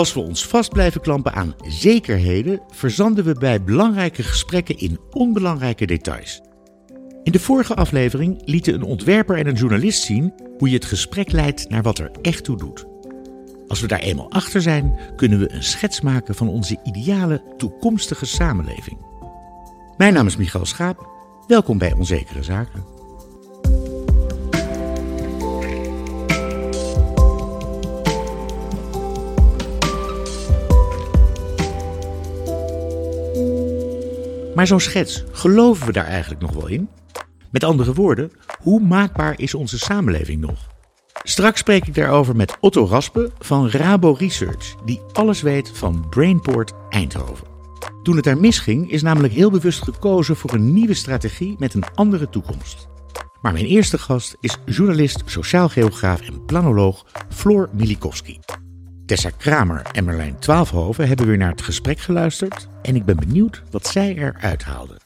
Als we ons vast blijven klampen aan zekerheden, verzanden we bij belangrijke gesprekken in onbelangrijke details. In de vorige aflevering lieten een ontwerper en een journalist zien hoe je het gesprek leidt naar wat er echt toe doet. Als we daar eenmaal achter zijn, kunnen we een schets maken van onze ideale toekomstige samenleving. Mijn naam is Michael Schaap. Welkom bij Onzekere Zaken. Maar zo'n schets, geloven we daar eigenlijk nog wel in? Met andere woorden, hoe maakbaar is onze samenleving nog? Straks spreek ik daarover met Otto Raspe van Rabo Research, die alles weet van Brainport Eindhoven. Toen het daar misging, is namelijk heel bewust gekozen voor een nieuwe strategie met een andere toekomst. Maar mijn eerste gast is journalist, sociaal geograaf en planoloog Floor Milikowski. Tessa Kramer en Merlijn Twaalfhoven hebben weer naar het gesprek geluisterd en ik ben benieuwd wat zij eruit haalden.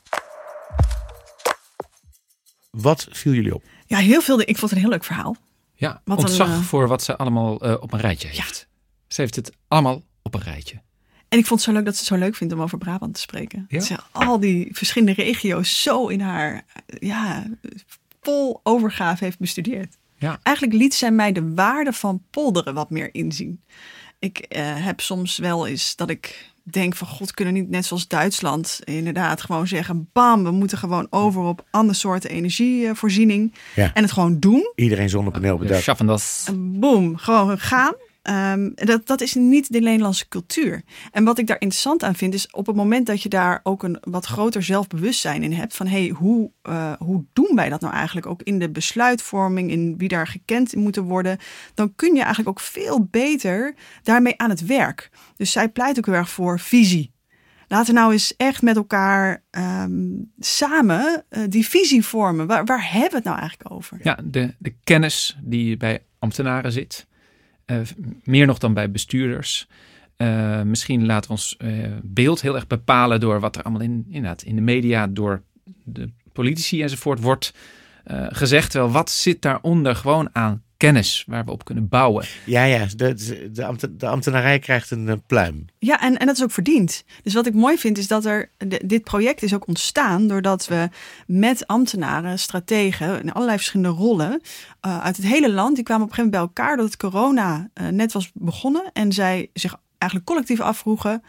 Wat viel jullie op? Ja, heel veel. Ik vond het een heel leuk verhaal. Ja, Wat ontzag een, eh, voor wat ze allemaal eh, op een rijtje heeft. Ze heeft het allemaal op een rijtje. En ik vond het zo leuk dat ze het zo leuk vindt om over Brabant te spreken. Ja? Ze al die verschillende regio's zo in haar ja, vol overgave heeft bestudeerd. Ja. Eigenlijk liet zij mij de waarde van polderen wat meer inzien. Ik eh, heb soms wel eens dat ik denk van god, kunnen we niet net zoals Duitsland inderdaad gewoon zeggen, bam, we moeten gewoon over op andere soorten energievoorziening Ja. en het gewoon doen. Iedereen zonnepaneel bedacht. schaffen dat. Boom, gewoon gaan. Ehm, dat, dat is niet de Nederlandse cultuur. En wat ik daar interessant aan vind, is op het moment dat je daar ook een wat groter zelfbewustzijn in hebt. Van hey, hoe, eh, hoe doen wij dat nou eigenlijk ook in de besluitvorming, in wie daar gekend moeten worden. Dan kun je eigenlijk ook veel beter daarmee aan het werk. Dus zij pleit ook heel erg voor visie. Laten we nou eens echt met elkaar ehm, samen eh, die visie vormen. Waar, waar hebben we het nou eigenlijk over? Ja, de, de kennis die bij ambtenaren zit. Eh, meer nog dan bij bestuurders. Eh, misschien laten we ons eh, beeld heel erg bepalen door wat er allemaal in, inderdaad, in de media, door de politici enzovoort wordt eh, gezegd. Wel, wat zit daaronder gewoon aan kennis waar we op kunnen bouwen? Ja, ja, de, de, ambten- de ambtenarij krijgt een pluim. Ja, en, en dat is ook verdiend. Dus wat ik mooi vind is dat er. de- dit project is ook ontstaan doordat we met ambtenaren, strategen in allerlei verschillende rollen. eh, uit het hele land. die kwamen op een gegeven moment bij elkaar. doordat corona eh, net was begonnen. En zij zich eigenlijk collectief afvroegen.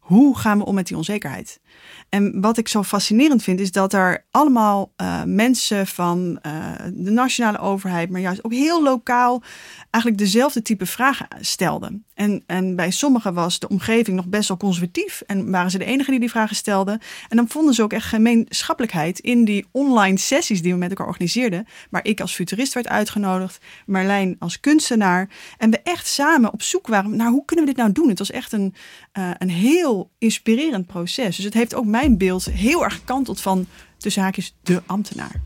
Hoe gaan we om met die onzekerheid? En wat ik zo fascinerend vind, is dat er allemaal eh, mensen van eh, de nationale overheid, maar juist ook heel lokaal, eigenlijk dezelfde type vragen stelden. En, en bij sommigen was de omgeving nog best wel conservatief en waren ze de enige die die vragen stelden. En dan vonden ze ook echt gemeenschappelijkheid in die online sessies die we met elkaar organiseerden, waar ik als futurist werd uitgenodigd, Marlijn als kunstenaar. En we echt samen op zoek waren naar hoe kunnen we dit nou doen? Het was echt een, eh, een heel inspirerend proces. Dus het heeft ook mijn beeld heel erg gekanteld van tussen haakjes de ambtenaar.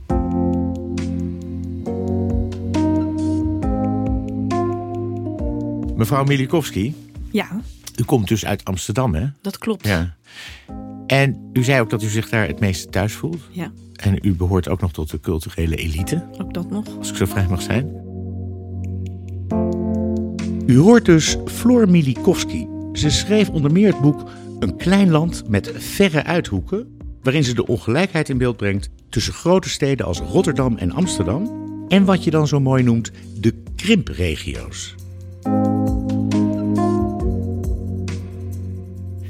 Mevrouw Milikowski, Ja, u komt dus uit Amsterdam, hè? dat klopt. Ja. En u zei ook dat u zich daar het meeste thuis voelt. Ja, En u behoort ook nog tot de culturele elite, ook dat nog. als ik zo vrij mag zijn. U hoort dus Floor Milikowski. Ze schreef onder meer het boek Een klein land met verre uithoeken, waarin ze de ongelijkheid in beeld brengt tussen grote steden als Rotterdam en Amsterdam en wat je dan zo mooi noemt de krimpregio's.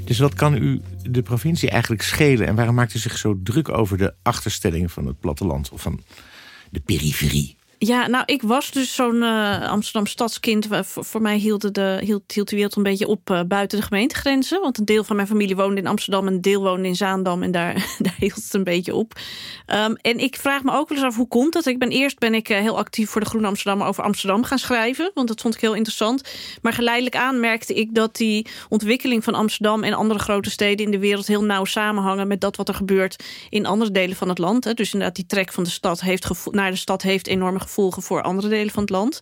Dus wat kan u de provincie eigenlijk schelen en waarom maakt u zich zo druk over de achterstellingen van het platteland of van de periferie? Ja, nou, ik was dus zo'n eh, Amsterdam stadskind. Voor, mij hield, de, hield, wereld een beetje op eh, buiten de gemeentegrenzen. Want een deel van mijn familie woonde in Amsterdam, een deel woonde in Zaandam. En daar, daar hield het een beetje op. Ehm, en ik vraag me ook wel eens af, hoe komt dat? Ik ben, eerst ben ik eh, heel actief voor de Groene Amsterdammer over Amsterdam gaan schrijven. Want dat vond ik heel interessant. Maar geleidelijk aan merkte ik dat die ontwikkeling van Amsterdam en andere grote steden in de wereld heel nauw samenhangen met dat wat er gebeurt in andere delen van het land. Hè. Dus inderdaad, die trek van de stad heeft naar de stad heeft enorme voor andere delen van het land.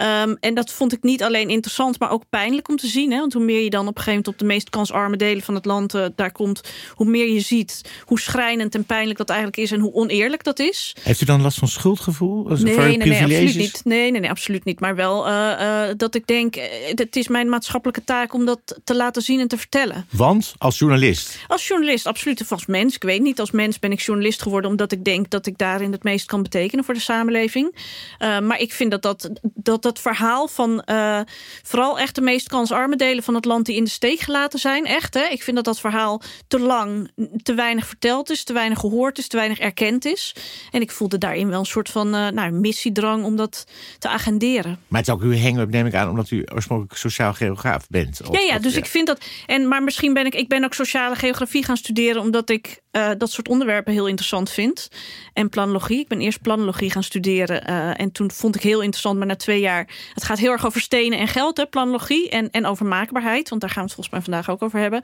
Ehm, en dat vond ik niet alleen interessant, maar ook pijnlijk om te zien. Hè? Want hoe meer je dan op een gegeven moment op de meest kansarme delen van het land uh, daar komt, hoe meer je ziet hoe schrijnend en pijnlijk dat eigenlijk is en hoe oneerlijk dat is. Heeft u dan last van schuldgevoel? Nee, nee, nee, absoluut niet. Nee, nee, nee, absoluut niet. Maar wel uh, dat ik denk, het is mijn maatschappelijke taak om dat te laten zien en te vertellen. Want als journalist? Als journalist, absoluut. Of als mens. Ik weet niet, als mens ben ik journalist geworden omdat ik denk dat ik daarin het meest kan betekenen voor de samenleving. Maar ik vind dat dat, dat, dat verhaal van uh, vooral echt de meest kansarme delen van het land die in de steek gelaten zijn, echt hè. Ik vind dat dat verhaal te lang, te weinig verteld is, te weinig gehoord is, te weinig erkend is. En ik voelde daarin wel een soort van uh, nou, missiedrang om dat te agenderen. Maar het is ook uw hang-up, neem ik aan, omdat u oorspronkelijk sociaal geograaf bent. Of, ja, ja, dus ik vind dat. En, maar misschien ben ik, ik ben ook sociale geografie gaan studeren, omdat ik uh, dat soort onderwerpen heel interessant vind. En planologie. Ik ben eerst planologie gaan studeren. En toen vond ik heel interessant, maar na twee jaar. Het gaat heel erg over stenen en geld, hè, planologie. En, en over maakbaarheid, want daar gaan we het volgens mij vandaag ook over hebben.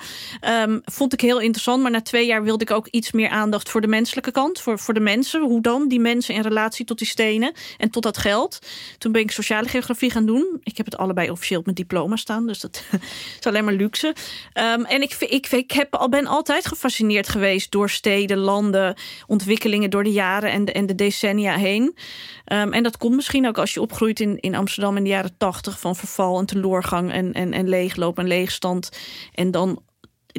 Um, vond ik heel interessant, maar na twee jaar wilde ik ook iets meer aandacht voor de menselijke kant. Voor, voor de mensen. Hoe dan die mensen in relatie tot die stenen en tot dat geld. Toen ben ik sociale geografie gaan doen. Ik heb het allebei officieel mijn diploma staan, dus dat is alleen maar luxe. Um, en ik, ik, ik heb, al, ben altijd gefascineerd geweest door steden, landen, ontwikkelingen door de jaren en de, en de decennia heen. Um, en dat komt misschien ook als je opgroeit in, in Amsterdam in de jaren tachtig van verval en teloorgang en, en, en leegloop en leegstand. En dan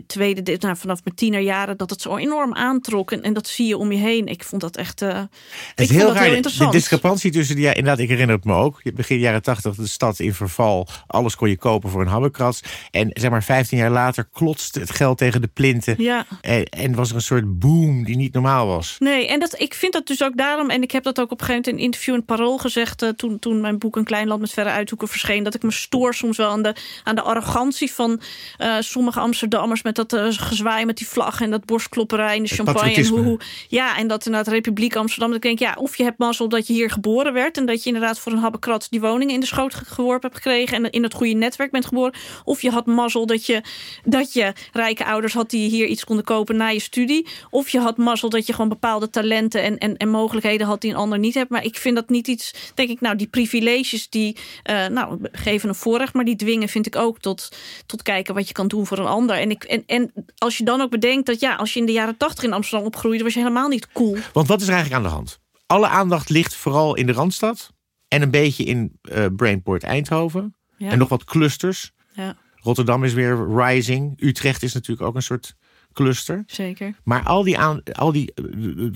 tweede, nou, vanaf mijn tienerjaren, dat het zo enorm aantrok. En, en dat zie je om je heen. Ik vond dat echt. Uh, het is heel raar. de discrepantie tussen die, ja, inderdaad, ik herinner het me ook. Begin jaren tachtig, de stad in verval. Alles kon je kopen voor een habbekrats. En zeg maar 15 jaar later klotste het geld tegen de plinten. Ja. En, en was er een soort boom die niet normaal was. Nee, en dat, ik vind dat dus ook daarom. En ik heb dat ook op een gegeven moment in een interview in Parool gezegd. Uh, toen, toen mijn boek Een Klein Land met Verre Uithoeken verscheen. Dat ik me stoor soms wel aan de, aan de arrogantie van uh, sommige Amsterdammers met dat uh, gezwaai met die vlag en dat borstklopperij en de champagne. En hoe, hoe, ja, en dat inderdaad Republiek Amsterdam. Dat ik denk, ja, of je hebt mazzel dat je hier geboren werd en dat je inderdaad voor een habbekrat die woning in de schoot geworpen hebt gekregen en in het goede netwerk bent geboren. Of je had mazzel dat je, dat je rijke ouders had die hier iets konden kopen na je studie. Of je had mazzel dat je gewoon bepaalde talenten en, en, en mogelijkheden had die een ander niet hebt. Maar ik vind dat niet iets, denk ik, nou, die privileges die, uh, nou, geven een voorrecht, maar die dwingen vind ik ook tot, tot kijken wat je kan doen voor een ander. En, ik, en, en als je dan ook bedenkt dat ja, als je in de jaren tachtig in Amsterdam opgroeide, was je helemaal niet cool. Want wat is er eigenlijk aan de hand? Alle aandacht ligt vooral in de Randstad en een beetje in uh, Brainport Eindhoven. Ja. En nog wat clusters. Ja. Rotterdam is weer rising. Utrecht is natuurlijk ook een soort cluster. Zeker. Maar al die aan, al die,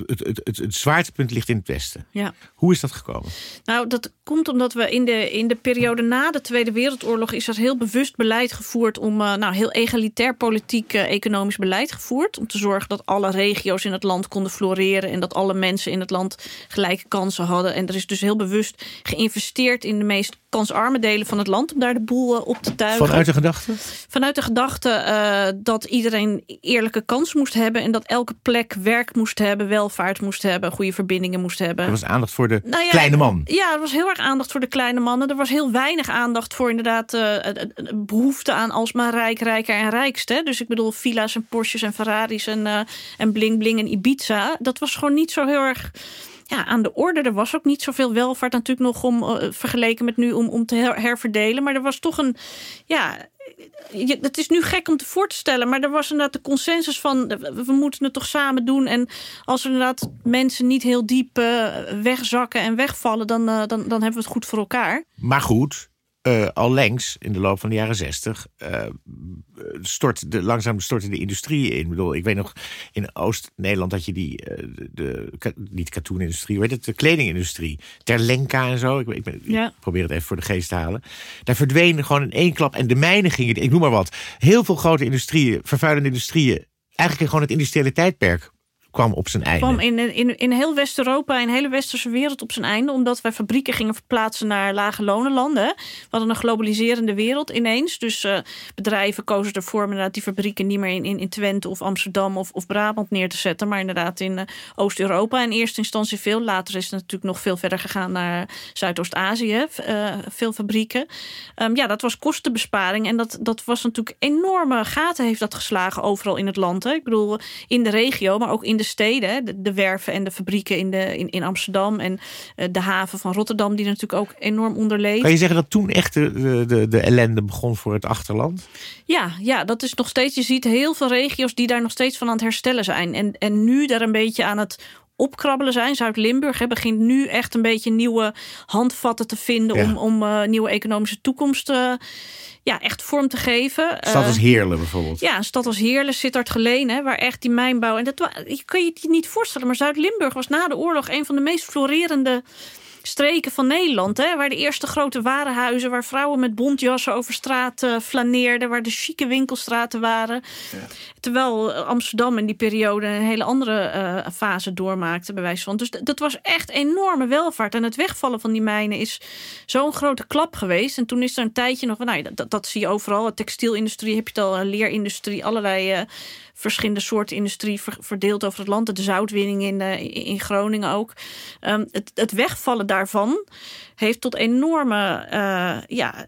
het, het, het, het zwaartepunt ligt in het westen. Ja. Hoe is dat gekomen? Nou, dat komt omdat we in de, in de periode na de Tweede Wereldoorlog is er heel bewust beleid gevoerd om uh, nou, heel egalitair politiek uh, economisch beleid gevoerd. Om te zorgen dat alle regio's in het land konden floreren en dat alle mensen in het land gelijke kansen hadden. En er is dus heel bewust geïnvesteerd in de meest kansarme delen van het land om daar de boel uh, op te tuigen. Vanuit de gedachte? Vanuit de gedachte dat iedereen eerlijke kans moest hebben en dat elke plek werk moest hebben, welvaart moest hebben, goede verbindingen moest hebben. Er was aandacht voor de nou ja, kleine man. Ja, er was heel erg aandacht voor de kleine mannen. Er was heel weinig aandacht voor inderdaad uh, behoefte aan alsmaar rijk, rijker en rijkste. Dus ik bedoel villa's en Porsches en Ferraris en, uh, en bling bling en Ibiza. Dat was gewoon niet zo heel erg ja, aan de orde. Er was ook niet zoveel welvaart natuurlijk nog om uh, vergeleken met nu om, om te her herverdelen. Maar er was toch een. Ja, het is nu gek om te voor te stellen, maar er was inderdaad de consensus van we moeten het toch samen doen. En als er inderdaad mensen niet heel diep uh, wegzakken en wegvallen, dan, dan, dan hebben we het goed voor elkaar. Maar goed, uh, allengs in de loop van de jaren zestig uh, stort de, langzaam stortte de industrie in. Ik bedoel, ik weet nog in Oost-Nederland dat je die, uh, de, de, niet katoenindustrie, weet het, de kledingindustrie, Terlenka en zo. Ik, ik, ja. ik, probeer het even voor de geest te halen. Daar verdwenen gewoon in één klap en de mijnen gingen, ik noem maar wat, heel veel grote industrieën, vervuilende industrieën, eigenlijk gewoon het industriële tijdperk kwam op zijn einde. Kwam in, in, in heel West-Europa, in de hele westerse wereld op zijn einde. Omdat wij fabrieken gingen verplaatsen naar lage lonenlanden. We hadden een globaliserende wereld ineens. Dus uh, bedrijven kozen ervoor om inderdaad die fabrieken niet meer in, in, in Twente of Amsterdam of, of Brabant neer te zetten. Maar inderdaad in uh, Oost-Europa in eerste instantie veel. Later is het natuurlijk nog veel verder gegaan naar Zuidoost-Azië. Uh, veel fabrieken. Um, ja, dat was kostenbesparing. En dat, dat was natuurlijk enorme gaten heeft dat geslagen overal in het land. Hè. Ik bedoel, in de regio, maar ook in de de steden. De, de, werven en de fabrieken in, de, in, in Amsterdam. En uh, de haven van Rotterdam, die natuurlijk ook enorm onderleed. Kan je zeggen dat toen echt de, de, de ellende begon voor het achterland? Ja, ja, dat is nog steeds. Je ziet heel veel regio's die daar nog steeds van aan het herstellen zijn. En, en nu daar een beetje aan het opkrabbelen zijn. Zuid-Limburg begint nu echt een beetje nieuwe handvatten te vinden om, om uh, nieuwe economische toekomst uh, ja, echt vorm te geven. Stad als Heerlen bijvoorbeeld. Ja, een stad als Heerlen, Sittard Geleen, hè, waar echt die mijnbouw... En dat, je kan je het niet voorstellen, maar Zuid-Limburg was na de oorlog... een van de meest florerende streken van Nederland. Hè, waar de eerste grote warenhuizen, waar vrouwen met bontjassen over straat uh, flaneerden, waar de chique winkelstraten waren. Ja. Terwijl Amsterdam in die periode een hele andere uh, fase doormaakte, bij wijze van. Dus dat was echt enorme welvaart. En het wegvallen van die mijnen is zo'n grote klap geweest. En toen is er een tijdje nog, nou, dat, dat zie je overal. De textielindustrie heb je het al, leerindustrie, allerlei. Verschillende soorten industrie verdeeld over het land. De zoutwinning in, in Groningen ook. Um, het, het wegvallen daarvan heeft tot enorme uh, ja,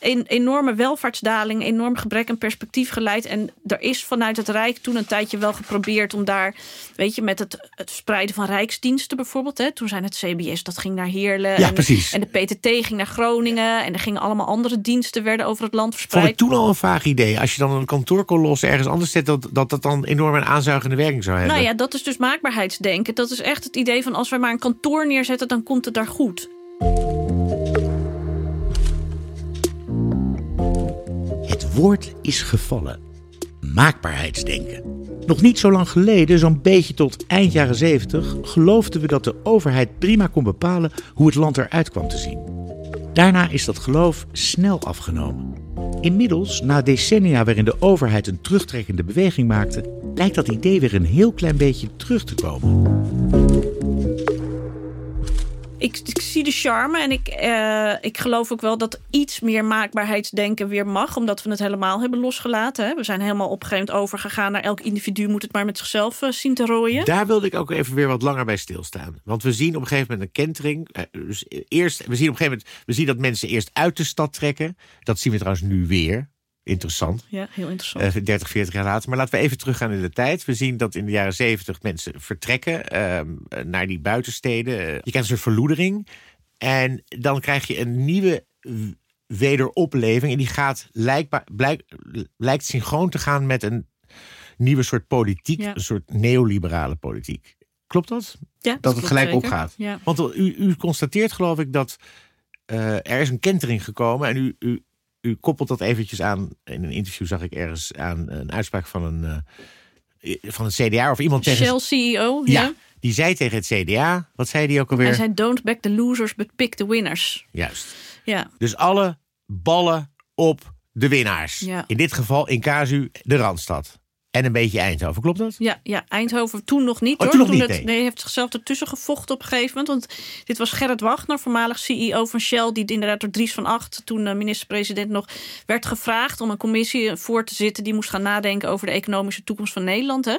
een enorme welvaartsdaling, enorm gebrek aan perspectief geleid. En er is vanuit het Rijk toen een tijdje wel geprobeerd om daar, weet je, met het, het spreiden van rijksdiensten bijvoorbeeld. Hè, toen zijn het CBS, dat ging naar Heerlen. Ja, en, precies. En de PTT ging naar Groningen. En er gingen allemaal andere diensten werden over het land verspreid. Vond ik toen al een vaag idee. Als je dan een kantoorkolos ergens anders zet, dat, dat dat dan enorm een aanzuigende werking zou hebben. Nou ja, dat is dus maakbaarheidsdenken. Dat is echt het idee van als wij maar een kantoor neerzetten, dan komt het daar goed. Woord is gevallen. Maakbaarheidsdenken. Nog niet zo lang geleden, zo'n beetje tot eind jaren 70, geloofden we dat de overheid prima kon bepalen hoe het land eruit kwam te zien. Daarna is dat geloof snel afgenomen. Inmiddels, na decennia waarin de overheid een terugtrekkende beweging maakte, lijkt dat idee weer een heel klein beetje terug te komen. Ik, ik, zie de charme en ik, uh, ik geloof ook wel dat iets meer maakbaarheidsdenken weer mag, omdat we het helemaal hebben losgelaten. Hè. We zijn helemaal op een gegeven moment overgegaan naar elk individu moet het maar met zichzelf uh, zien te rooien. Daar wilde ik ook even weer wat langer bij stilstaan. Want we zien op een gegeven moment een kentering. Uh, dus eerst, we zien op een gegeven moment we zien dat mensen eerst uit de stad trekken. Dat zien we trouwens nu weer. Interessant. Ja, heel interessant. Uh, 30, 40 jaar later. Maar laten we even teruggaan in de tijd. We zien dat in de jaren 70 mensen vertrekken uh, naar die buitensteden. Uh, je krijgt een soort verloedering. En dan krijg je een nieuwe wederopleving. En die gaat lijkbaar, blijk, lijkt synchroon te gaan met een nieuwe soort politiek. Ja. Een soort neoliberale politiek. Klopt dat? Ja, dat, het gelijk zeker. opgaat. Ja. Want u, u constateert geloof ik dat uh, er is een kentering gekomen. En u, u, u koppelt dat eventjes aan, in een interview zag ik ergens aan een uitspraak van een, uh, van een CDA of iemand tegen... Shell CEO, ja, ja. Die zei tegen het CDA, wat zei die ook alweer? Hij zei don't back the losers, but pick the winners. Juist. Ja. Dus alle ballen op de winnaars. Ja. In dit geval in casu de Randstad. En een beetje Eindhoven, klopt dat? Ja, ja Eindhoven toen nog niet. Oh, hoor. toen nog niet, het, nee. nee, heeft zichzelf ertussen gevochten op een gegeven moment. Want dit was Gerrit Wagner, voormalig CEO van Shell... die inderdaad door Dries van Acht, toen uh, minister-president nog... werd gevraagd om een commissie voor te zitten... die moest gaan nadenken over de economische toekomst van Nederland. Hè.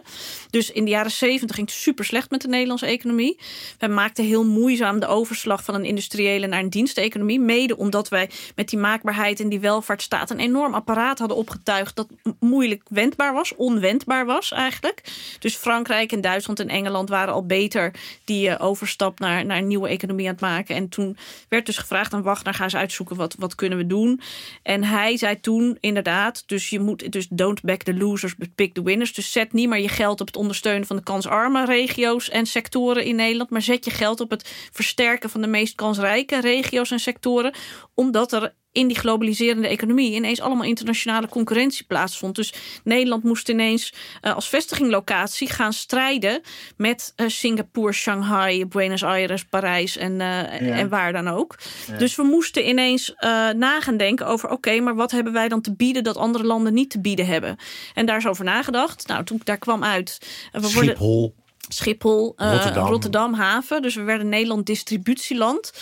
Dus in de jaren zeventig ging het super slecht met de Nederlandse economie. Wij maakten heel moeizaam de overslag van een industriële naar een diensteconomie. Mede omdat wij met die maakbaarheid en die welvaartsstaat... een enorm apparaat hadden opgetuigd dat moeilijk wendbaar was, onwendbaar was eigenlijk. Dus Frankrijk en Duitsland en Engeland waren al beter die uh, overstap naar, naar een nieuwe economie aan het maken. En toen werd dus gevraagd aan Wagner, ga eens uitzoeken wat, wat kunnen we doen. En hij zei toen inderdaad, dus je moet dus don't back the losers, but pick the winners. Dus zet niet maar je geld op het ondersteunen van de kansarme regio's en sectoren in Nederland, maar zet je geld op het versterken van de meest kansrijke regio's en sectoren, omdat er in die globaliserende economie ineens allemaal internationale concurrentie plaatsvond. Dus Nederland moest ineens uh, als vestiginglocatie gaan strijden met uh, Singapore, Shanghai, Buenos Aires, Parijs en, uh, ja. en waar dan ook. Ja. Dus we moesten ineens nagaan denken over oké, okay, maar wat hebben wij dan te bieden dat andere landen niet te bieden hebben? En daar is over nagedacht. Nou, toen daar kwam uit. We Schiphol. Worden, Schiphol, uh, Rotterdam. Rotterdam. haven. Dus we werden Nederland distributieland.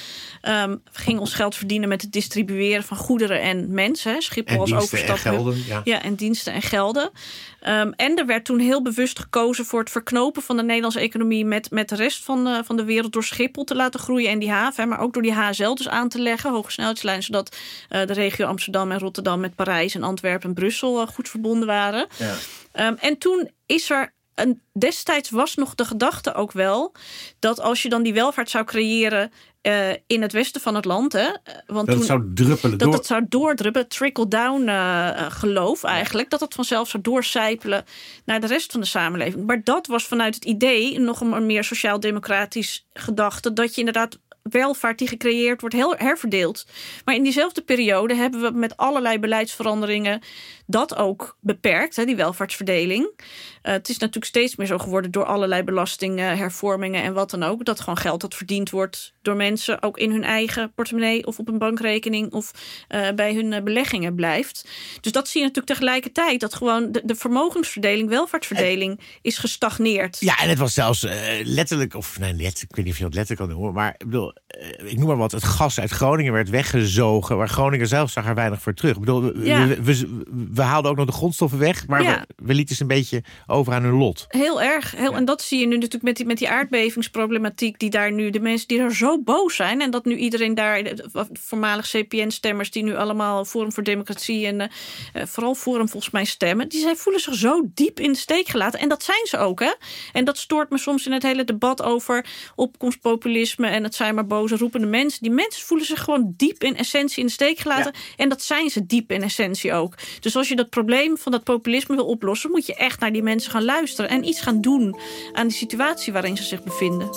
Um, we gingen ons geld verdienen met het distribueren van goederen en mensen. Schiphol en als overstap. En gelden, ja. ja, en diensten en gelden. Um, en er werd toen heel bewust gekozen voor het verknopen van de Nederlandse economie met, met de rest van, uh, van de wereld door Schiphol te laten groeien en die haven, maar ook door die HSL dus aan te leggen, hoge snelheidslijn, zodat uh, de regio Amsterdam en Rotterdam met Parijs en Antwerpen en Brussel uh, goed verbonden waren. Ja. Um, en toen is er en destijds was nog de gedachte ook wel dat als je dan die welvaart zou creëren uh, in het westen van het land, hè, want dat toen, zou druppelen dat door. het zou doordruppelen, trickle-down uh, geloof eigenlijk, dat het vanzelf zou doorcijpelen naar de rest van de samenleving. Maar dat was vanuit het idee nog een meer sociaal-democratisch gedachte, dat je inderdaad welvaart die gecreëerd wordt heel herverdeeld. Maar in diezelfde periode hebben we met allerlei beleidsveranderingen dat ook beperkt, hè, die welvaartsverdeling. Uh, het is natuurlijk steeds meer zo geworden door allerlei belastingen, hervormingen en wat dan ook. Dat gewoon geld dat verdiend wordt door mensen ook in hun eigen portemonnee of op een bankrekening of uh, bij hun uh, beleggingen blijft. Dus dat zie je natuurlijk tegelijkertijd. Dat gewoon de, de vermogensverdeling, welvaartsverdeling is gestagneerd. Ja, en het was zelfs letterlijk, of nee, letterlijk, ik weet niet of je dat letterlijk kan noemen, maar ik bedoel, ik noem maar wat, het gas uit Groningen werd weggezogen, waar Groningen zelf zag er weinig voor terug. Ik bedoel, ja. we, we, we, haalden ook nog de grondstoffen weg, maar ja. we, we lieten ze een beetje over aan hun lot. Heel erg. Heel, En dat zie je nu natuurlijk met die, met die aardbevingsproblematiek die daar nu, de mensen die er zo boos zijn en dat nu iedereen daar, voormalig CPN-stemmers die nu allemaal Forum voor Democratie en uh, vooral Forum volgens mij stemmen, die zij voelen zich zo diep in de steek gelaten. En dat zijn ze ook, hè? En dat stoort me soms in het hele debat over opkomstpopulisme en het zijn maar boze roepende mensen. Die mensen voelen zich gewoon diep in essentie in de steek gelaten. En dat zijn ze diep in essentie ook. Dus als je dat probleem van dat populisme wil oplossen, moet je echt naar die mensen gaan luisteren en iets gaan doen aan de situatie waarin ze zich bevinden.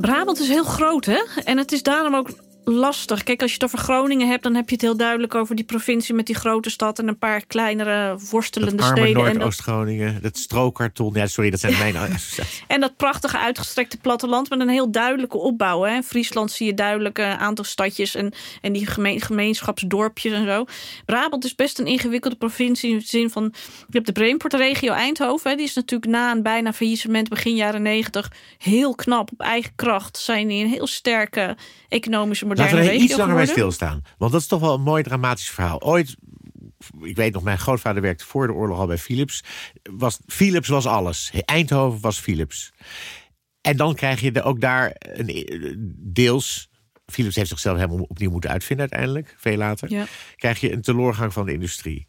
Brabant is heel groot, hè? En het is daarom ook lastig. Kijk, als je het over Groningen hebt, dan heb je het heel duidelijk over die provincie met die grote stad en een paar kleinere worstelende dat arme steden. Noordoost-Groningen, dat strookkarton. Ja, sorry, dat zijn mijn. en dat prachtige uitgestrekte platteland met een heel duidelijke opbouw. Hè. In Friesland zie je duidelijk een aantal stadjes en, en die gemeen, gemeenschapsdorpjes en zo. Brabant is best een ingewikkelde provincie in de zin van je hebt de Brainport-regio Eindhoven. Hè. Die is natuurlijk na een bijna faillissement begin jaren negentig heel knap op eigen kracht. Zijn die een heel sterke economische Laten we iets langer bij stilstaan. Want dat is toch wel een mooi dramatisch verhaal. Ooit, ik weet nog, mijn grootvader werkte voor de oorlog al bij Philips. Was, Philips was alles. Eindhoven was Philips. En dan krijg je er ook daar een, deels Philips heeft zichzelf helemaal opnieuw moeten uitvinden uiteindelijk, veel later. Ja. Krijg je een teleurgang van de industrie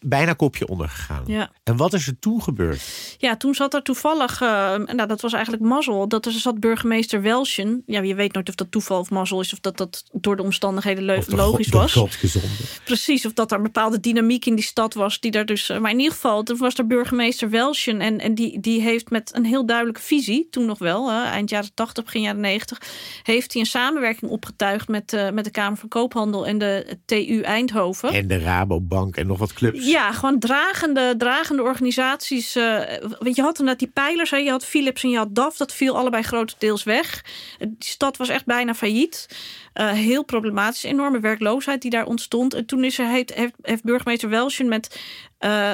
bijna kopje ondergegaan. Ja. En wat is er toen gebeurd? Ja, toen zat er toevallig, uh, nou dat was eigenlijk mazzel, dat er zat burgemeester Welschen. Ja, je weet nooit of dat toeval of mazzel is, of dat dat door de omstandigheden logisch God, was. God. Precies, of dat er een bepaalde dynamiek in die stad was, die daar dus. Maar in ieder geval, toen was er burgemeester Welschen en, en die, die heeft met een heel duidelijke visie, toen nog wel, uh, eind jaren 80, begin jaren 90, heeft hij een samenwerking opgetuigd met, uh, met de Kamer van Koophandel en de TU Eindhoven. En de Rabobank en nog wat clubs. Ja, gewoon dragende, dragende organisaties. Uh, want je had inderdaad die pijlers. Hè. Je had Philips en je had DAF. Dat viel allebei grotendeels weg. Die stad was echt bijna failliet. Uh, heel problematisch. Enorme werkloosheid die daar ontstond. En toen is er, heeft, heeft burgemeester Welschen met... Uh,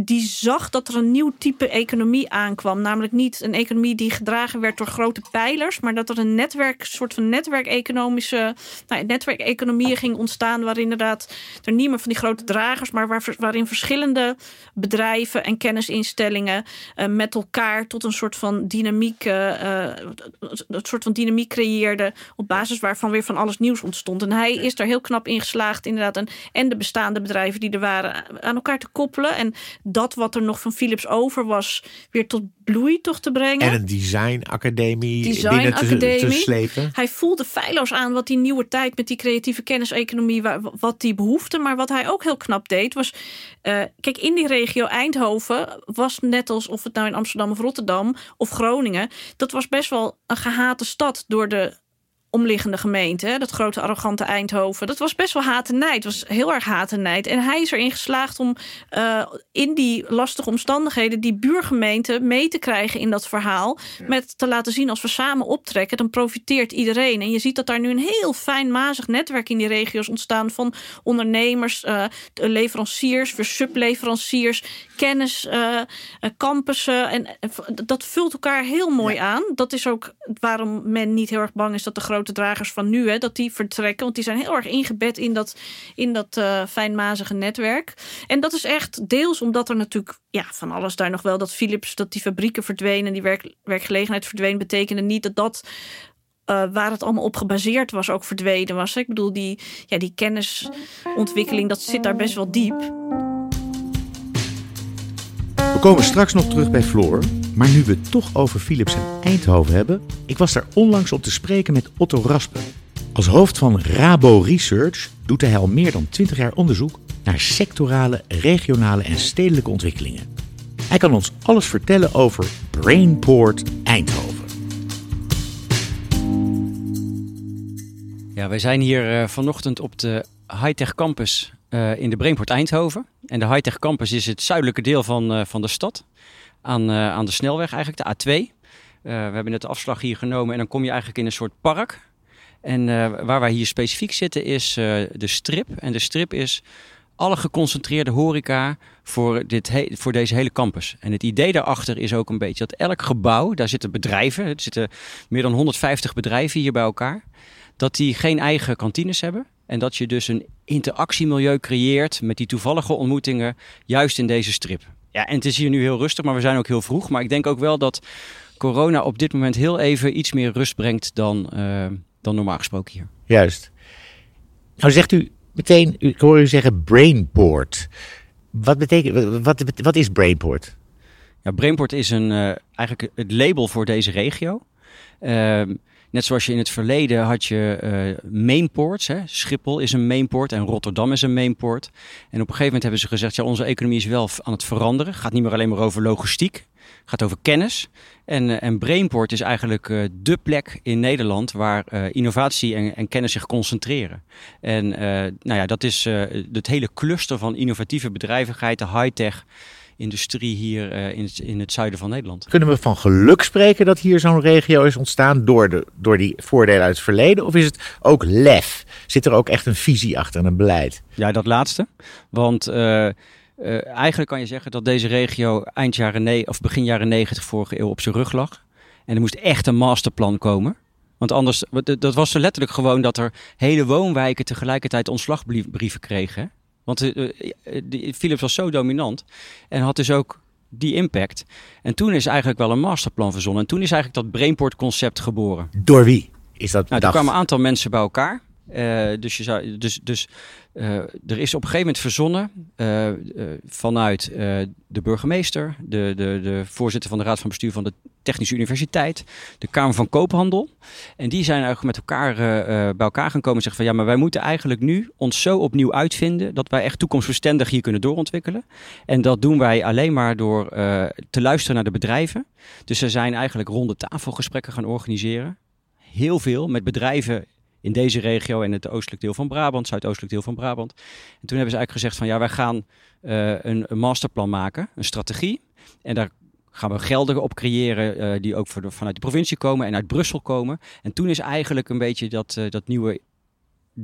die zag dat er een nieuw type economie aankwam. Namelijk niet een economie die gedragen werd door grote pijlers, maar dat er een netwerk, soort van netwerkeconomische, nou, netwerkeconomieën ging ontstaan, waarin inderdaad er niet meer van die grote dragers, maar waar, waarin verschillende bedrijven en kennisinstellingen uh, met elkaar tot een soort van dynamiek, uh, een soort van dynamiek creëerden, op basis waarvan weer van alles nieuws ontstond. En hij is daar heel knap in geslaagd, inderdaad, en, en de bestaande bedrijven die er waren aan elkaar te koppelen. En dat wat er nog van Philips over was, weer tot bloei toch te brengen. En een designacademie design binnen te, te, slepen. Hij voelde feilloos aan wat die nieuwe tijd met die creatieve kenniseconomie, wat die behoefte. Maar wat hij ook heel knap deed, was. Uh, kijk, in die regio Eindhoven was net als of het nou in Amsterdam of Rotterdam of Groningen. Dat was best wel een gehate stad door de omliggende gemeente, dat grote arrogante Eindhoven. Dat was best wel haat en nijd. was heel erg haat en nijd. En hij is erin geslaagd om uh, in die lastige omstandigheden die buurgemeente mee te krijgen in dat verhaal. Met te laten zien als we samen optrekken, dan profiteert iedereen. En je ziet dat daar nu een heel fijn mazig netwerk in die regio's ontstaan van ondernemers, uh, leveranciers, weer subleveranciers, kennis, uh, campussen. En dat vult elkaar heel mooi ja. aan. Dat is ook waarom men niet heel erg bang is dat de grote dragers van nu, hè, dat die vertrekken. Want die zijn heel erg ingebed in dat, in dat uh, fijnmazige netwerk. En dat is echt deels omdat er natuurlijk ja, van alles daar nog wel dat Philips, dat die fabrieken verdwenen, die werk, werkgelegenheid verdween, betekende niet dat dat uh, waar het allemaal op gebaseerd was, ook verdwenen was. Ik bedoel, die, ja, die kennisontwikkeling, dat zit daar best wel diep. We komen straks nog terug bij Floor. Maar nu we het toch over Philips en Eindhoven hebben, ik was daar onlangs op te spreken met Otto Raspe. Als hoofd van Rabo Research doet hij al meer dan 20 jaar onderzoek naar sectorale, regionale en stedelijke ontwikkelingen. Hij kan ons alles vertellen over Brainport Eindhoven. Ja, wij zijn hier uh, vanochtend op de Hightech Campus uh, in de Brainport Eindhoven. En de Hightech Campus is het zuidelijke deel van, uh, van de stad. Aan, aan de snelweg eigenlijk, de A2. we hebben net de afslag hier genomen en dan kom je eigenlijk in een soort park. En waar wij hier specifiek zitten is de strip. En de strip is alle geconcentreerde horeca voor, dit voor deze hele campus. En het idee daarachter is ook een beetje dat elk gebouw, daar zitten bedrijven, er zitten meer dan 150 bedrijven hier bij elkaar, dat die geen eigen kantines hebben. En dat je dus een interactiemilieu creëert met die toevallige ontmoetingen, juist in deze strip. Ja, en het is hier nu heel rustig, maar we zijn ook heel vroeg. Maar ik denk ook wel dat corona op dit moment heel even iets meer rust brengt dan, uh, dan normaal gesproken hier. Juist. Nou zegt u meteen, ik hoor u zeggen Brainport. Wat, betekent, wat, wat is Brainport? Ja, Brainport is een, uh, eigenlijk het label voor deze regio. Uh, net zoals je in het verleden had je uh, mainports. Hè? Schiphol is een mainport en Rotterdam is een mainport. En op een gegeven moment hebben ze gezegd, ja, onze economie is wel aan het veranderen. Gaat niet meer alleen maar over logistiek gaat over kennis. En, uh, en Brainport is eigenlijk uh, de plek in Nederland waar innovatie en, en, kennis zich concentreren. En nou ja, dat is het hele cluster van innovatieve bedrijvigheid, de high-tech industrie hier in het, in, het, zuiden van Nederland. Kunnen we van geluk spreken dat hier zo'n regio is ontstaan door, de, door die voordelen uit het verleden? Of is het ook lef? Zit er ook echt een visie achter en een beleid? Ja, dat laatste. Want uh, eigenlijk kan je zeggen dat deze regio eind jaren ne of begin jaren 90 vorige eeuw op zijn rug lag. En er moest echt een masterplan komen. Want anders, dat was zo letterlijk gewoon dat er hele woonwijken tegelijkertijd ontslagbrieven kregen. Want uh, Philips was zo dominant en had dus ook die impact. En toen is eigenlijk wel een masterplan verzonnen. En toen is eigenlijk dat Brainport concept geboren. Door wie? Is dat nou, er kwamen een aantal mensen bij elkaar. Uh, dus je zou, dus, dus uh, er is op een gegeven moment verzonnen uh, vanuit de burgemeester, de, de, de voorzitter van de Raad van Bestuur van de Technische Universiteit, de Kamer van Koophandel. En die zijn eigenlijk met elkaar bij elkaar gaan komen en zeggen van ja, maar wij moeten eigenlijk nu ons zo opnieuw uitvinden dat wij echt toekomstbestendig hier kunnen doorontwikkelen. En dat doen wij alleen maar door te luisteren naar de bedrijven. Dus ze zijn eigenlijk ronde tafelgesprekken gaan organiseren. Heel veel met bedrijven in deze regio en het oostelijk deel van Brabant, zuidoostelijk deel van Brabant. En toen hebben ze eigenlijk gezegd van ja, wij gaan uh, een, een, masterplan maken, een strategie. En daar gaan we gelden op creëren uh, die ook voor de, vanuit de provincie komen en uit Brussel komen. En toen is eigenlijk een beetje dat, uh, dat nieuwe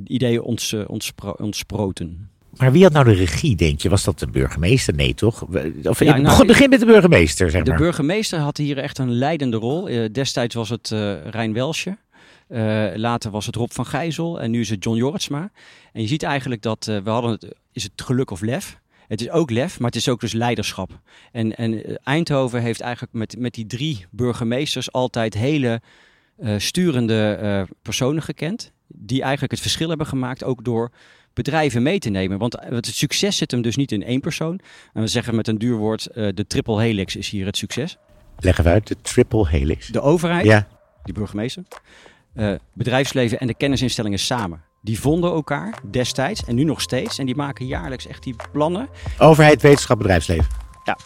idee ons, ontspro ontsproten. Maar wie had nou de regie, denk je? Was dat de burgemeester? Nee, toch? Of, ja, nou, begin met de burgemeester, zeg de maar. De burgemeester had hier echt een leidende rol. Destijds was het Rijn Welsje. Uh, later was het Rob van Gijzel en nu is het John Jorritsma. En je ziet eigenlijk dat uh, we hadden het, is het geluk of lef. Het is ook lef, maar het is ook dus leiderschap. En, en eh, Eindhoven heeft eigenlijk met, met die drie burgemeesters altijd hele uh, sturende personen gekend. Die eigenlijk het verschil hebben gemaakt, ook door bedrijven mee te nemen. Want het succes zit hem dus niet in één persoon. En we zeggen met een duur woord, de triple helix is hier het succes. Leg even uit, de triple helix. De overheid, ja. die burgemeester uh, bedrijfsleven en de kennisinstellingen samen. Die vonden elkaar destijds en nu nog steeds. En die maken jaarlijks echt die plannen. Overheid, wetenschap, bedrijfsleven. Ja.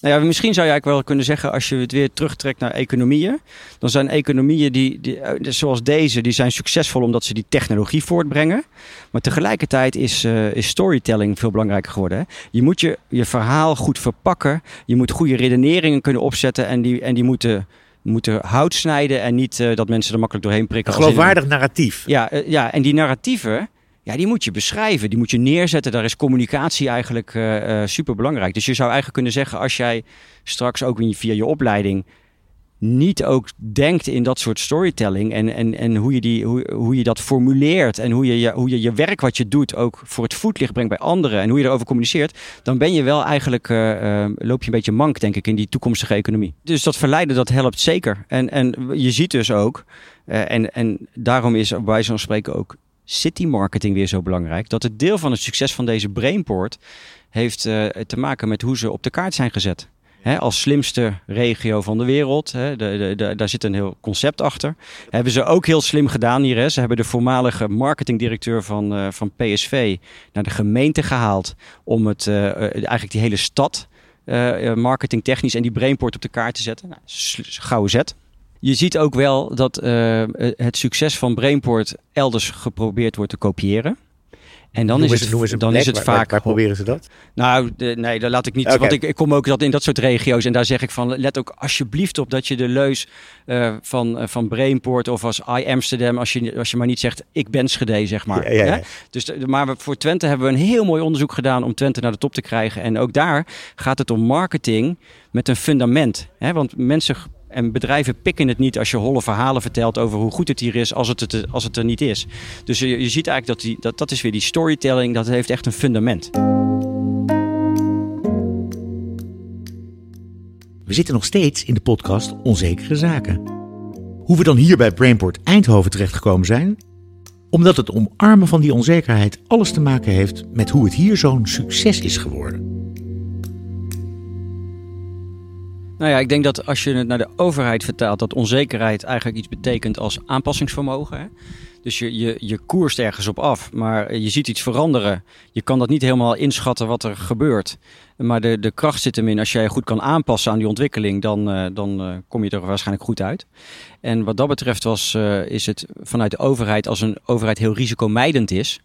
Nou ja, misschien zou je eigenlijk wel kunnen zeggen, als je het weer terugtrekt naar economieën, dan zijn economieën die, die, eh, zoals deze, die zijn succesvol omdat ze die technologie voortbrengen. Maar tegelijkertijd is, uh, is storytelling veel belangrijker geworden. Hè? Je moet je, je verhaal goed verpakken, je moet goede redeneringen kunnen opzetten en die, en die moeten moeten hout snijden en niet uh, dat mensen er makkelijk doorheen prikken. Een geloofwaardig narratief. Ja, uh, ja, en die narratieven, die moet je beschrijven, die moet je neerzetten. Daar is communicatie eigenlijk uh, uh, super belangrijk. Dus je zou eigenlijk kunnen zeggen, als jij straks ook via je opleiding niet ook denkt in dat soort storytelling en, en, en hoe, je die, hoe, hoe je dat formuleert en hoe je, je, hoe je je werk wat je doet ook voor het voetlicht brengt bij anderen en hoe je erover communiceert, dan ben je wel eigenlijk, uh, loop je een beetje mank denk ik in die toekomstige economie. Dus dat verleiden dat helpt zeker. En, en je ziet dus ook, en, en daarom is bij zo'n spreken ook city marketing weer zo belangrijk, dat het deel van het succes van deze Brainport heeft uh, te maken met hoe ze op de kaart zijn gezet. Als slimste regio van de wereld. De, de, daar zit een heel concept achter. Hebben ze ook heel slim gedaan hier. Ze hebben de voormalige marketingdirecteur van, uh, van PSV naar de gemeente gehaald. Om het, uh, eigenlijk die hele stad marketingtechnisch en die brainport op de kaart te zetten. Nou, gouden zet. Je ziet ook wel dat het succes van Brainport elders geprobeerd wordt te kopiëren. En dan is het, een dan plek, is het waar, vaak. Waar, proberen ze dat? Nou, de, nee, dat laat ik niet. Okay. Want ik, ik, kom ook dat in dat soort regio's. En daar zeg ik van: let ook alsjeblieft op dat je de leus uh, van, uh, van Brainport of als I Amsterdam, als je, als je maar niet zegt: ik ben Schede, zeg maar. Ja, ja, ja. Dus, maar we, voor Twente hebben we een heel mooi onderzoek gedaan om Twente naar de top te krijgen. En ook daar gaat het om marketing met een fundament. Hè? Want mensen en bedrijven pikken het niet als je holle verhalen vertelt over hoe goed het hier is, als het, het, als het er niet is. Dus je, je ziet eigenlijk dat, die, dat dat is weer die storytelling, dat heeft echt een fundament. We zitten nog steeds in de podcast Onzekere Zaken. Hoe we dan hier bij Brainport Eindhoven terechtgekomen zijn? Omdat het omarmen van die onzekerheid alles te maken heeft met hoe het hier zo'n succes is geworden. Nou ja, ik denk dat als je het naar de overheid vertaalt, dat onzekerheid eigenlijk iets betekent als aanpassingsvermogen. Hè? Dus je, je, je koerst ergens op af, maar je ziet iets veranderen. Je kan dat niet helemaal inschatten wat er gebeurt. Maar de, de kracht zit hem in, als jij goed kan aanpassen aan die ontwikkeling, dan, uh, dan uh, kom je er waarschijnlijk goed uit. En wat dat betreft was, uh, is het vanuit de overheid, als een overheid heel risicomijdend is,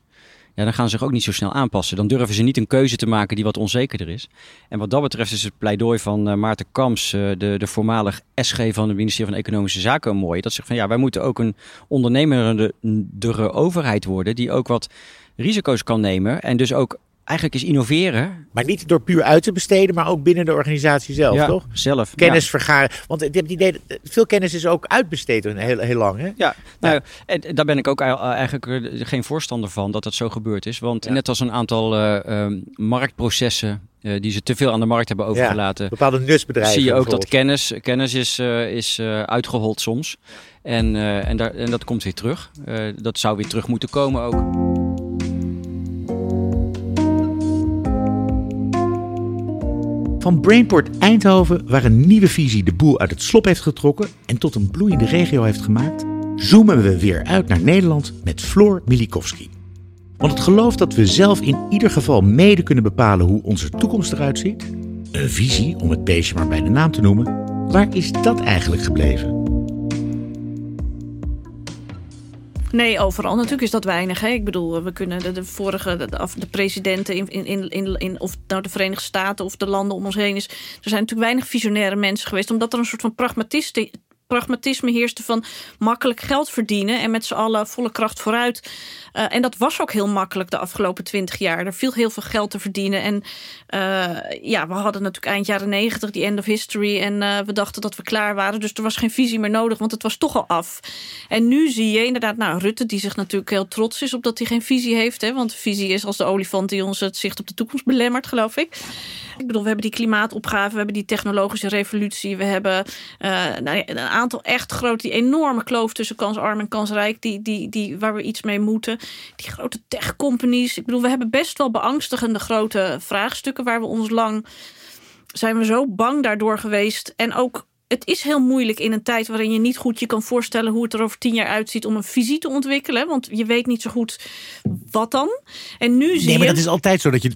ja, dan gaan ze zich ook niet zo snel aanpassen. Dan durven ze niet een keuze te maken die wat onzekerder is. En wat dat betreft is het pleidooi van uh, Maarten Kamps, uh, de, de voormalig SG van het ministerie van Economische Zaken, mooi. Dat zegt van ja, wij moeten ook een ondernemendere overheid worden die ook wat risico's kan nemen en dus ook eigenlijk is innoveren. Maar niet door puur uit te besteden, maar ook binnen de organisatie zelf, ja, toch? zelf. Kennis ja. vergaren. Want ik heb het idee, dat veel kennis is ook uitbesteed heel, heel lang, hè? Ja, nou, en daar ben ik ook eigenlijk geen voorstander van dat dat zo gebeurd is. Want Ja. net als een aantal uh, um, marktprocessen die ze te veel aan de markt hebben overgelaten. Bepaalde nusbedrijven. Zie je ook dat kennis, kennis is, uh, is uh, uitgehold soms. En, uh, en, daar, en dat komt weer terug. Dat zou weer terug moeten komen ook. Van Brainport Eindhoven, waar een nieuwe visie de boel uit het slop heeft getrokken en tot een bloeiende regio heeft gemaakt, zoomen we weer uit naar Nederland met Floor Milikowski. Want het geloof dat we zelf in ieder geval mede kunnen bepalen hoe onze toekomst eruit ziet, een visie om het beestje maar bij de naam te noemen, waar is dat eigenlijk gebleven? Nee, overal natuurlijk is dat weinig. Hè? Ik bedoel, we kunnen de, vorige, de, de presidenten in, in, in, in, of nou de Verenigde Staten of de landen om ons heen is. Er zijn natuurlijk weinig visionaire mensen geweest, omdat er een soort van pragmatisme, pragmatisme heerste van makkelijk geld verdienen en met z'n allen volle kracht vooruit. Uh, en dat was ook heel makkelijk de afgelopen twintig jaar. Er viel heel veel geld te verdienen. En uh, ja, we hadden natuurlijk eind jaren negentig die end of history. En uh, we dachten dat we klaar waren. Dus er was geen visie meer nodig, want het was toch al af. En nu zie je inderdaad, nou, Rutte, die zich natuurlijk heel trots is op dat hij geen visie heeft. Hè, want visie is als de olifant die ons het zicht op de toekomst belemmert, geloof ik. Ik bedoel, we hebben die klimaatopgave, we hebben die technologische revolutie. We hebben nou, een aantal echt grote, die enorme kloof tussen kansarm en kansrijk, die, die, die, waar we iets mee moeten. Die grote tech-companies. Ik bedoel, we hebben best wel beangstigende grote vraagstukken waar we ons lang zijn we zo bang daardoor geweest. En ook het is heel moeilijk in een tijd waarin je niet goed je kan voorstellen hoe het er over tien jaar uitziet om een visie te ontwikkelen. Want je weet niet zo goed wat dan. En nu zie Nee, maar je. dat is altijd zo dat je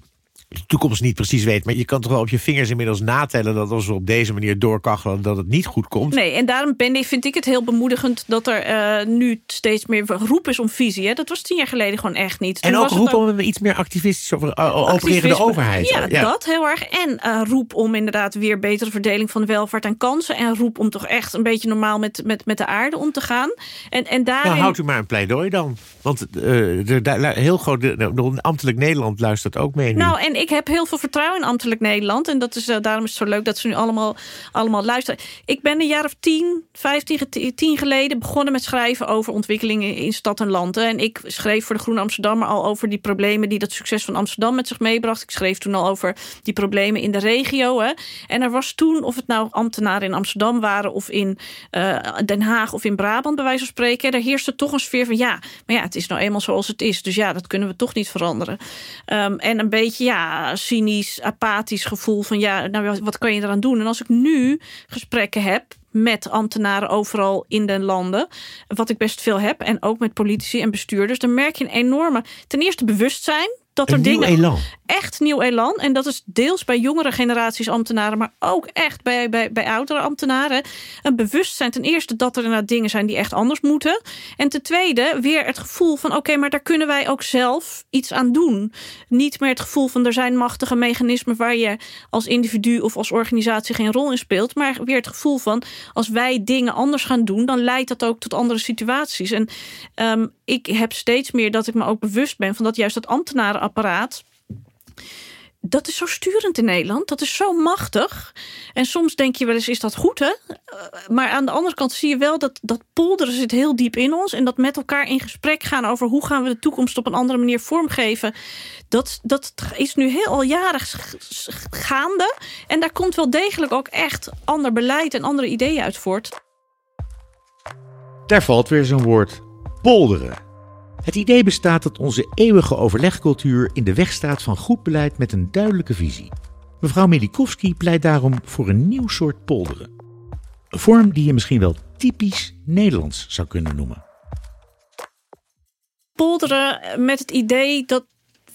de toekomst niet precies weet. Maar je kan toch wel op je vingers inmiddels natellen dat als we op deze manier doorkachelen, dat het niet goed komt. Nee, en daarom ben ik, vind ik het heel bemoedigend dat er uh, nu steeds meer roep is om visie. Hè? Dat was tien jaar geleden gewoon echt niet. Toen en ook roep om een iets meer activistisch over uh, opererende overheid. Ja, ja, dat heel erg. En uh, roep om inderdaad weer betere verdeling van welvaart en kansen. En roep om toch echt een beetje normaal met, met, met de aarde om te gaan. En, en daarin... Nou, houdt u maar een pleidooi dan. Want de, de, heel groot, de, de, ambtelijk Nederland luistert ook mee nu. Nou, en ik heb heel veel vertrouwen in ambtelijk Nederland. En dat is, uh, daarom is het zo leuk dat ze nu allemaal, allemaal luisteren. Ik ben een jaar of tien, vijftien tien geleden begonnen met schrijven over ontwikkelingen in stad en land. En ik schreef voor de Groene Amsterdammer al over die problemen die dat succes van Amsterdam met zich meebracht. Ik schreef toen al over die problemen in de regio. Hè. En er was toen, of het nou ambtenaren in Amsterdam waren of in uh, Den Haag of in Brabant, bij wijze van spreken, daar heerste toch een sfeer van ja, maar ja, het is nou eenmaal zoals het is. Dus ja, dat kunnen we toch niet veranderen. Um, en een beetje ja, cynisch, apathisch gevoel van ja, nou wat kan je eraan doen? En als ik nu gesprekken heb met ambtenaren overal in de landen. Wat ik best veel heb. En ook met politici en bestuurders. Dan merk je een enorme, ten eerste bewustzijn dat er dingen. Elan. Echt nieuw elan. En dat is deels bij jongere generaties ambtenaren, maar ook echt bij, bij, bij oudere ambtenaren. Een bewustzijn ten eerste dat er inderdaad dingen zijn die echt anders moeten. En ten tweede weer het gevoel van oké, maar daar kunnen wij ook zelf iets aan doen. Niet meer het gevoel van er zijn machtige mechanismen waar je als individu of als organisatie geen rol in speelt. Maar weer het gevoel van als wij dingen anders gaan doen, dan leidt dat ook tot andere situaties. En um, ik heb steeds meer dat ik me ook bewust ben van dat juist dat ambtenarenapparaat dat is zo sturend in Nederland. Dat is zo machtig. En soms denk je wel eens, is dat goed hè? Eh, maar aan de andere kant zie je wel dat dat polderen zit heel diep in ons. En dat met elkaar in gesprek gaan over hoe gaan we de toekomst op een andere manier vormgeven. Dat, dat is nu heel al jaren gaande. En daar komt wel degelijk ook echt ander beleid en andere ideeën uit voort. Daar valt weer zo'n woord polderen. Het idee bestaat dat onze eeuwige overlegcultuur in de weg staat van goed beleid met een duidelijke visie. Mevrouw Milikowski pleit daarom voor een nieuw soort polderen. Een vorm die je misschien wel typisch Nederlands zou kunnen noemen. Polderen met het idee dat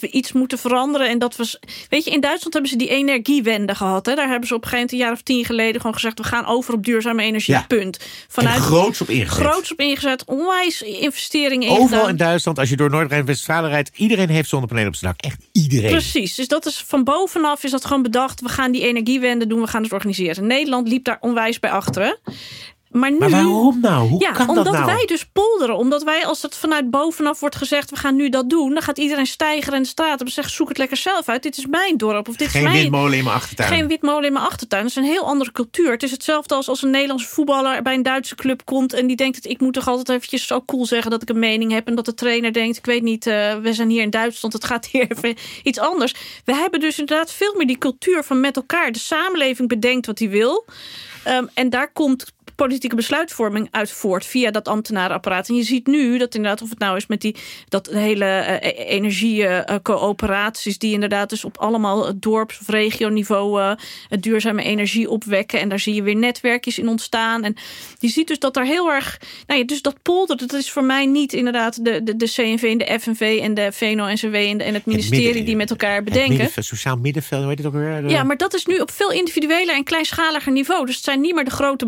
we iets moeten veranderen. En dat was. Weet je, in Duitsland hebben ze die energiewende gehad. Hè? Daar hebben ze op een gegeven moment een jaar of tien geleden gewoon gezegd: we gaan over op duurzame energie. Ja. Punt. Vanuit, groots op ingezet. Groots op ingezet. Onwijs investeringen in. Overal in Duitsland, als je door Noord-Rijn-Westfalen rijdt, iedereen heeft zonnepanelen op zijn dak. Echt iedereen. Precies. Dus dat is van bovenaf is dat gewoon bedacht. We gaan die energiewende doen, we gaan het organiseren. Nederland liep daar onwijs bij achteren. Maar, nu, waarom nou? Hoe ja, kan omdat dat nou? wij dus polderen. Omdat wij, als het vanuit bovenaf wordt gezegd... we gaan nu dat doen, dan gaat iedereen stijgeren in de straat... en zegt, zoek het lekker zelf uit. Dit is mijn dorp. Of dit Geen is mijn, witmolen in mijn achtertuin. Geen witmolen in mijn achtertuin. Dat is een heel andere cultuur. Het is hetzelfde als als een Nederlandse voetballer... bij een Duitse club komt en die denkt... dat ik moet toch altijd eventjes zo cool zeggen dat ik een mening heb... en dat de trainer denkt, ik weet niet, uh, we zijn hier in Duitsland... het gaat hier even iets anders. We hebben dus inderdaad veel meer die cultuur van met elkaar... de samenleving bedenkt wat hij wil... Um, en daar komt politieke besluitvorming uit voort via dat ambtenarenapparaat. En je ziet nu dat inderdaad, of het nou is met die dat hele uh, energiecoöperaties, die inderdaad dus op allemaal dorps- of regioniveau uh, duurzame energie opwekken. En daar zie je weer netwerkjes in ontstaan. En je ziet dus dat er heel erg. Nou ja, dus dat polder, dat is voor mij niet inderdaad de, de, de CNV en de FNV en de VNO-NCW en, en het ministerie het die met elkaar bedenken. Het sociaal middenveld, heet het ook weer? Ja, maar dat is nu op veel individueler en kleinschalige niveau. Dus het zijn niet meer de grote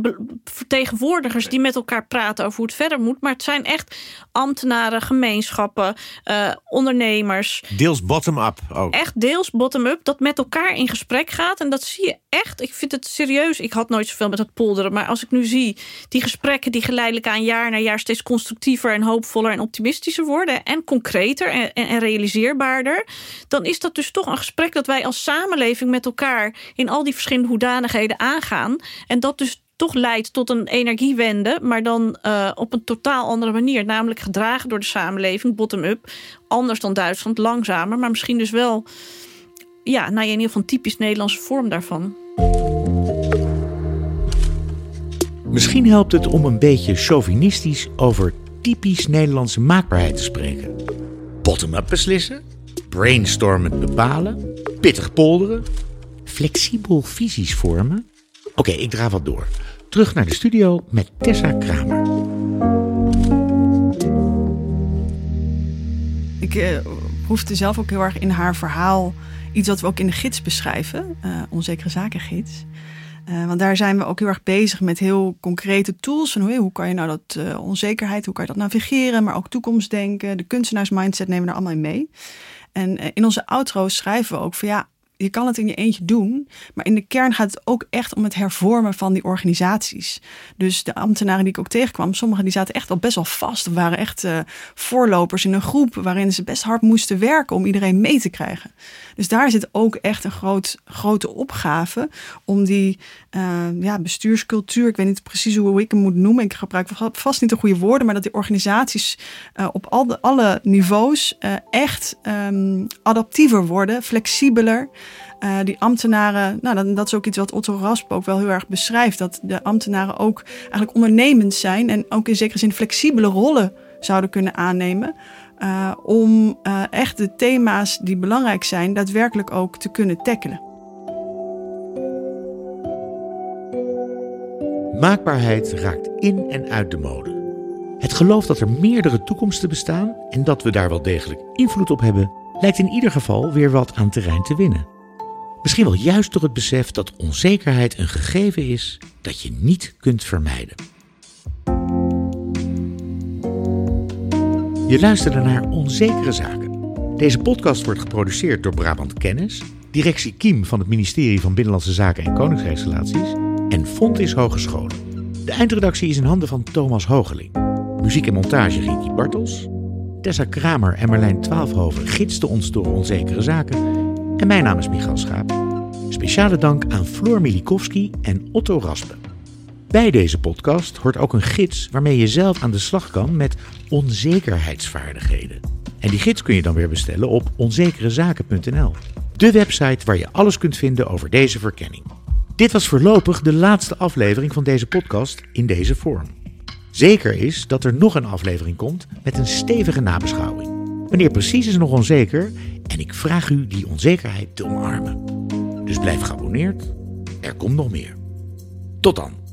vertegenwoordigers die met elkaar praten over hoe het verder moet. Maar het zijn echt ambtenaren, gemeenschappen, uh, ondernemers. Deels bottom-up ook. Echt deels bottom-up, dat met elkaar in gesprek gaat. En dat zie je echt. Ik vind het serieus. Ik had nooit zoveel met het polderen. Maar als ik nu zie die gesprekken die geleidelijk aan jaar na jaar steeds constructiever en hoopvoller en optimistischer worden. En concreter en, en, en realiseerbaarder. Dan is dat dus toch een gesprek dat wij als samenleving met elkaar in al die verschillende hoedanigheden aangaan. En dat dus toch leidt tot een energiewende, maar dan uh, op een totaal andere manier. Namelijk gedragen door de samenleving, bottom-up. Anders dan Duitsland, langzamer, maar misschien dus wel, ja, nou, in ieder geval typisch Nederlandse vorm daarvan. Misschien helpt het om een beetje chauvinistisch over typisch Nederlandse maakbaarheid te spreken. Bottom-up beslissen, brainstormend bepalen, pittig polderen, flexibel visies vormen. Oké, ik draai wat door. Terug naar de studio met Tessa Kramer. Ik uh, proefde zelf ook heel erg in haar verhaal iets wat we ook in de gids beschrijven, uh, onzekere zakengids. Uh, want daar zijn we ook heel erg bezig met heel concrete tools. Van hoe, kan je nou dat uh, onzekerheid, hoe kan je dat navigeren, maar ook toekomstdenken. De kunstenaarsmindset nemen we er allemaal in mee. En in onze outro schrijven we ook van ja, je kan het in je eentje doen, maar in de kern gaat het ook echt om het hervormen van die organisaties. Dus de ambtenaren die ik ook tegenkwam, sommigen die zaten echt al best wel vast, waren echt uh, voorlopers in een groep waarin ze best hard moesten werken om iedereen mee te krijgen. Dus daar zit ook echt een groot, grote opgave om die uh, ja, bestuurscultuur, ik weet niet precies hoe ik hem moet noemen, ik gebruik vast niet de goede woorden, maar dat die organisaties uh, op al de, alle niveaus echt um, adaptiever worden, flexibeler. Uh, die ambtenaren, nou, dat, dat, is ook iets wat Otto Rasp ook wel heel erg beschrijft. Dat de ambtenaren ook eigenlijk ondernemend zijn en ook in zekere zin flexibele rollen zouden kunnen aannemen. Uh, om uh, echt de thema's die belangrijk zijn, daadwerkelijk ook te kunnen tackelen. Maakbaarheid raakt in en uit de mode. Het geloof dat er meerdere toekomsten bestaan en dat we daar wel degelijk invloed op hebben, lijkt in ieder geval weer wat aan terrein te winnen. Misschien wel juist door het besef dat onzekerheid een gegeven is dat je niet kunt vermijden. Je luisterde naar Onzekere Zaken. Deze podcast wordt geproduceerd door Brabant Kennis, directie Kiem van het ministerie van Binnenlandse Zaken en Koninkrijksrelaties en Fontis Hogescholen. De eindredactie is in handen van Thomas Hogeling. Muziek en montage Ricky Bartels. Tessa Kramer en Marlijn Twaalfhoven gidsten ons door onzekere zaken. En mijn naam is Michael Schaap. Speciale dank aan Floor Milikowski en Otto Raspe. Bij deze podcast hoort ook een gids waarmee je zelf aan de slag kan met onzekerheidsvaardigheden. En die gids kun je dan weer bestellen op onzekerezaken.nl. De website waar je alles kunt vinden over deze verkenning. Dit was voorlopig de laatste aflevering van deze podcast in deze vorm. Zeker is dat er nog een aflevering komt met een stevige nabeschouwing. Wanneer precies is nog onzeker en ik vraag u die onzekerheid te omarmen. Dus blijf geabonneerd, er komt nog meer. Tot dan.